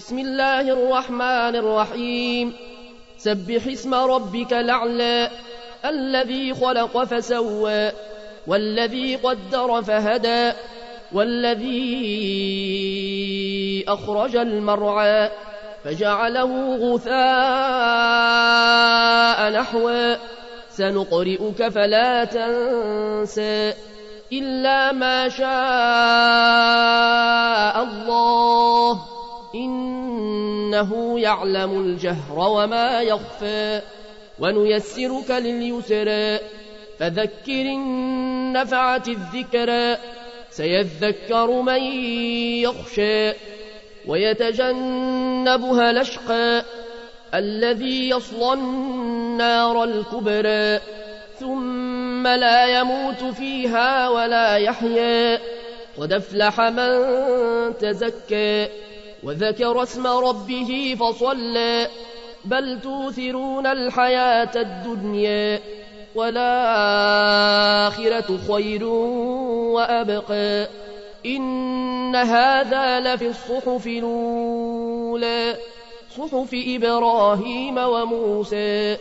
بسم الله الرحمن الرحيم. سبح اسم ربك الأعلى الذي خلق فسوى والذي قدر فهدى والذي أخرج المرعى فجعله غثاء نحوا سنقرئك فلا تنسى إلا ما شاء الله. إنه يعلم الجهر وما يخفى ونيسرك لليسرى فذكر النفعة الذكرى سيذكر من يخشى ويتجنبها لشقى الذي يصلى النار الكبرى ثم لا يموت فيها ولا يحيا قد أفلح من تزكى وذكر اسم ربه فصلى بل توثرون الحياة الدنيا والآخرة خير وأبقى إن هذا لفي الصحف الأولى صحف إبراهيم وموسى.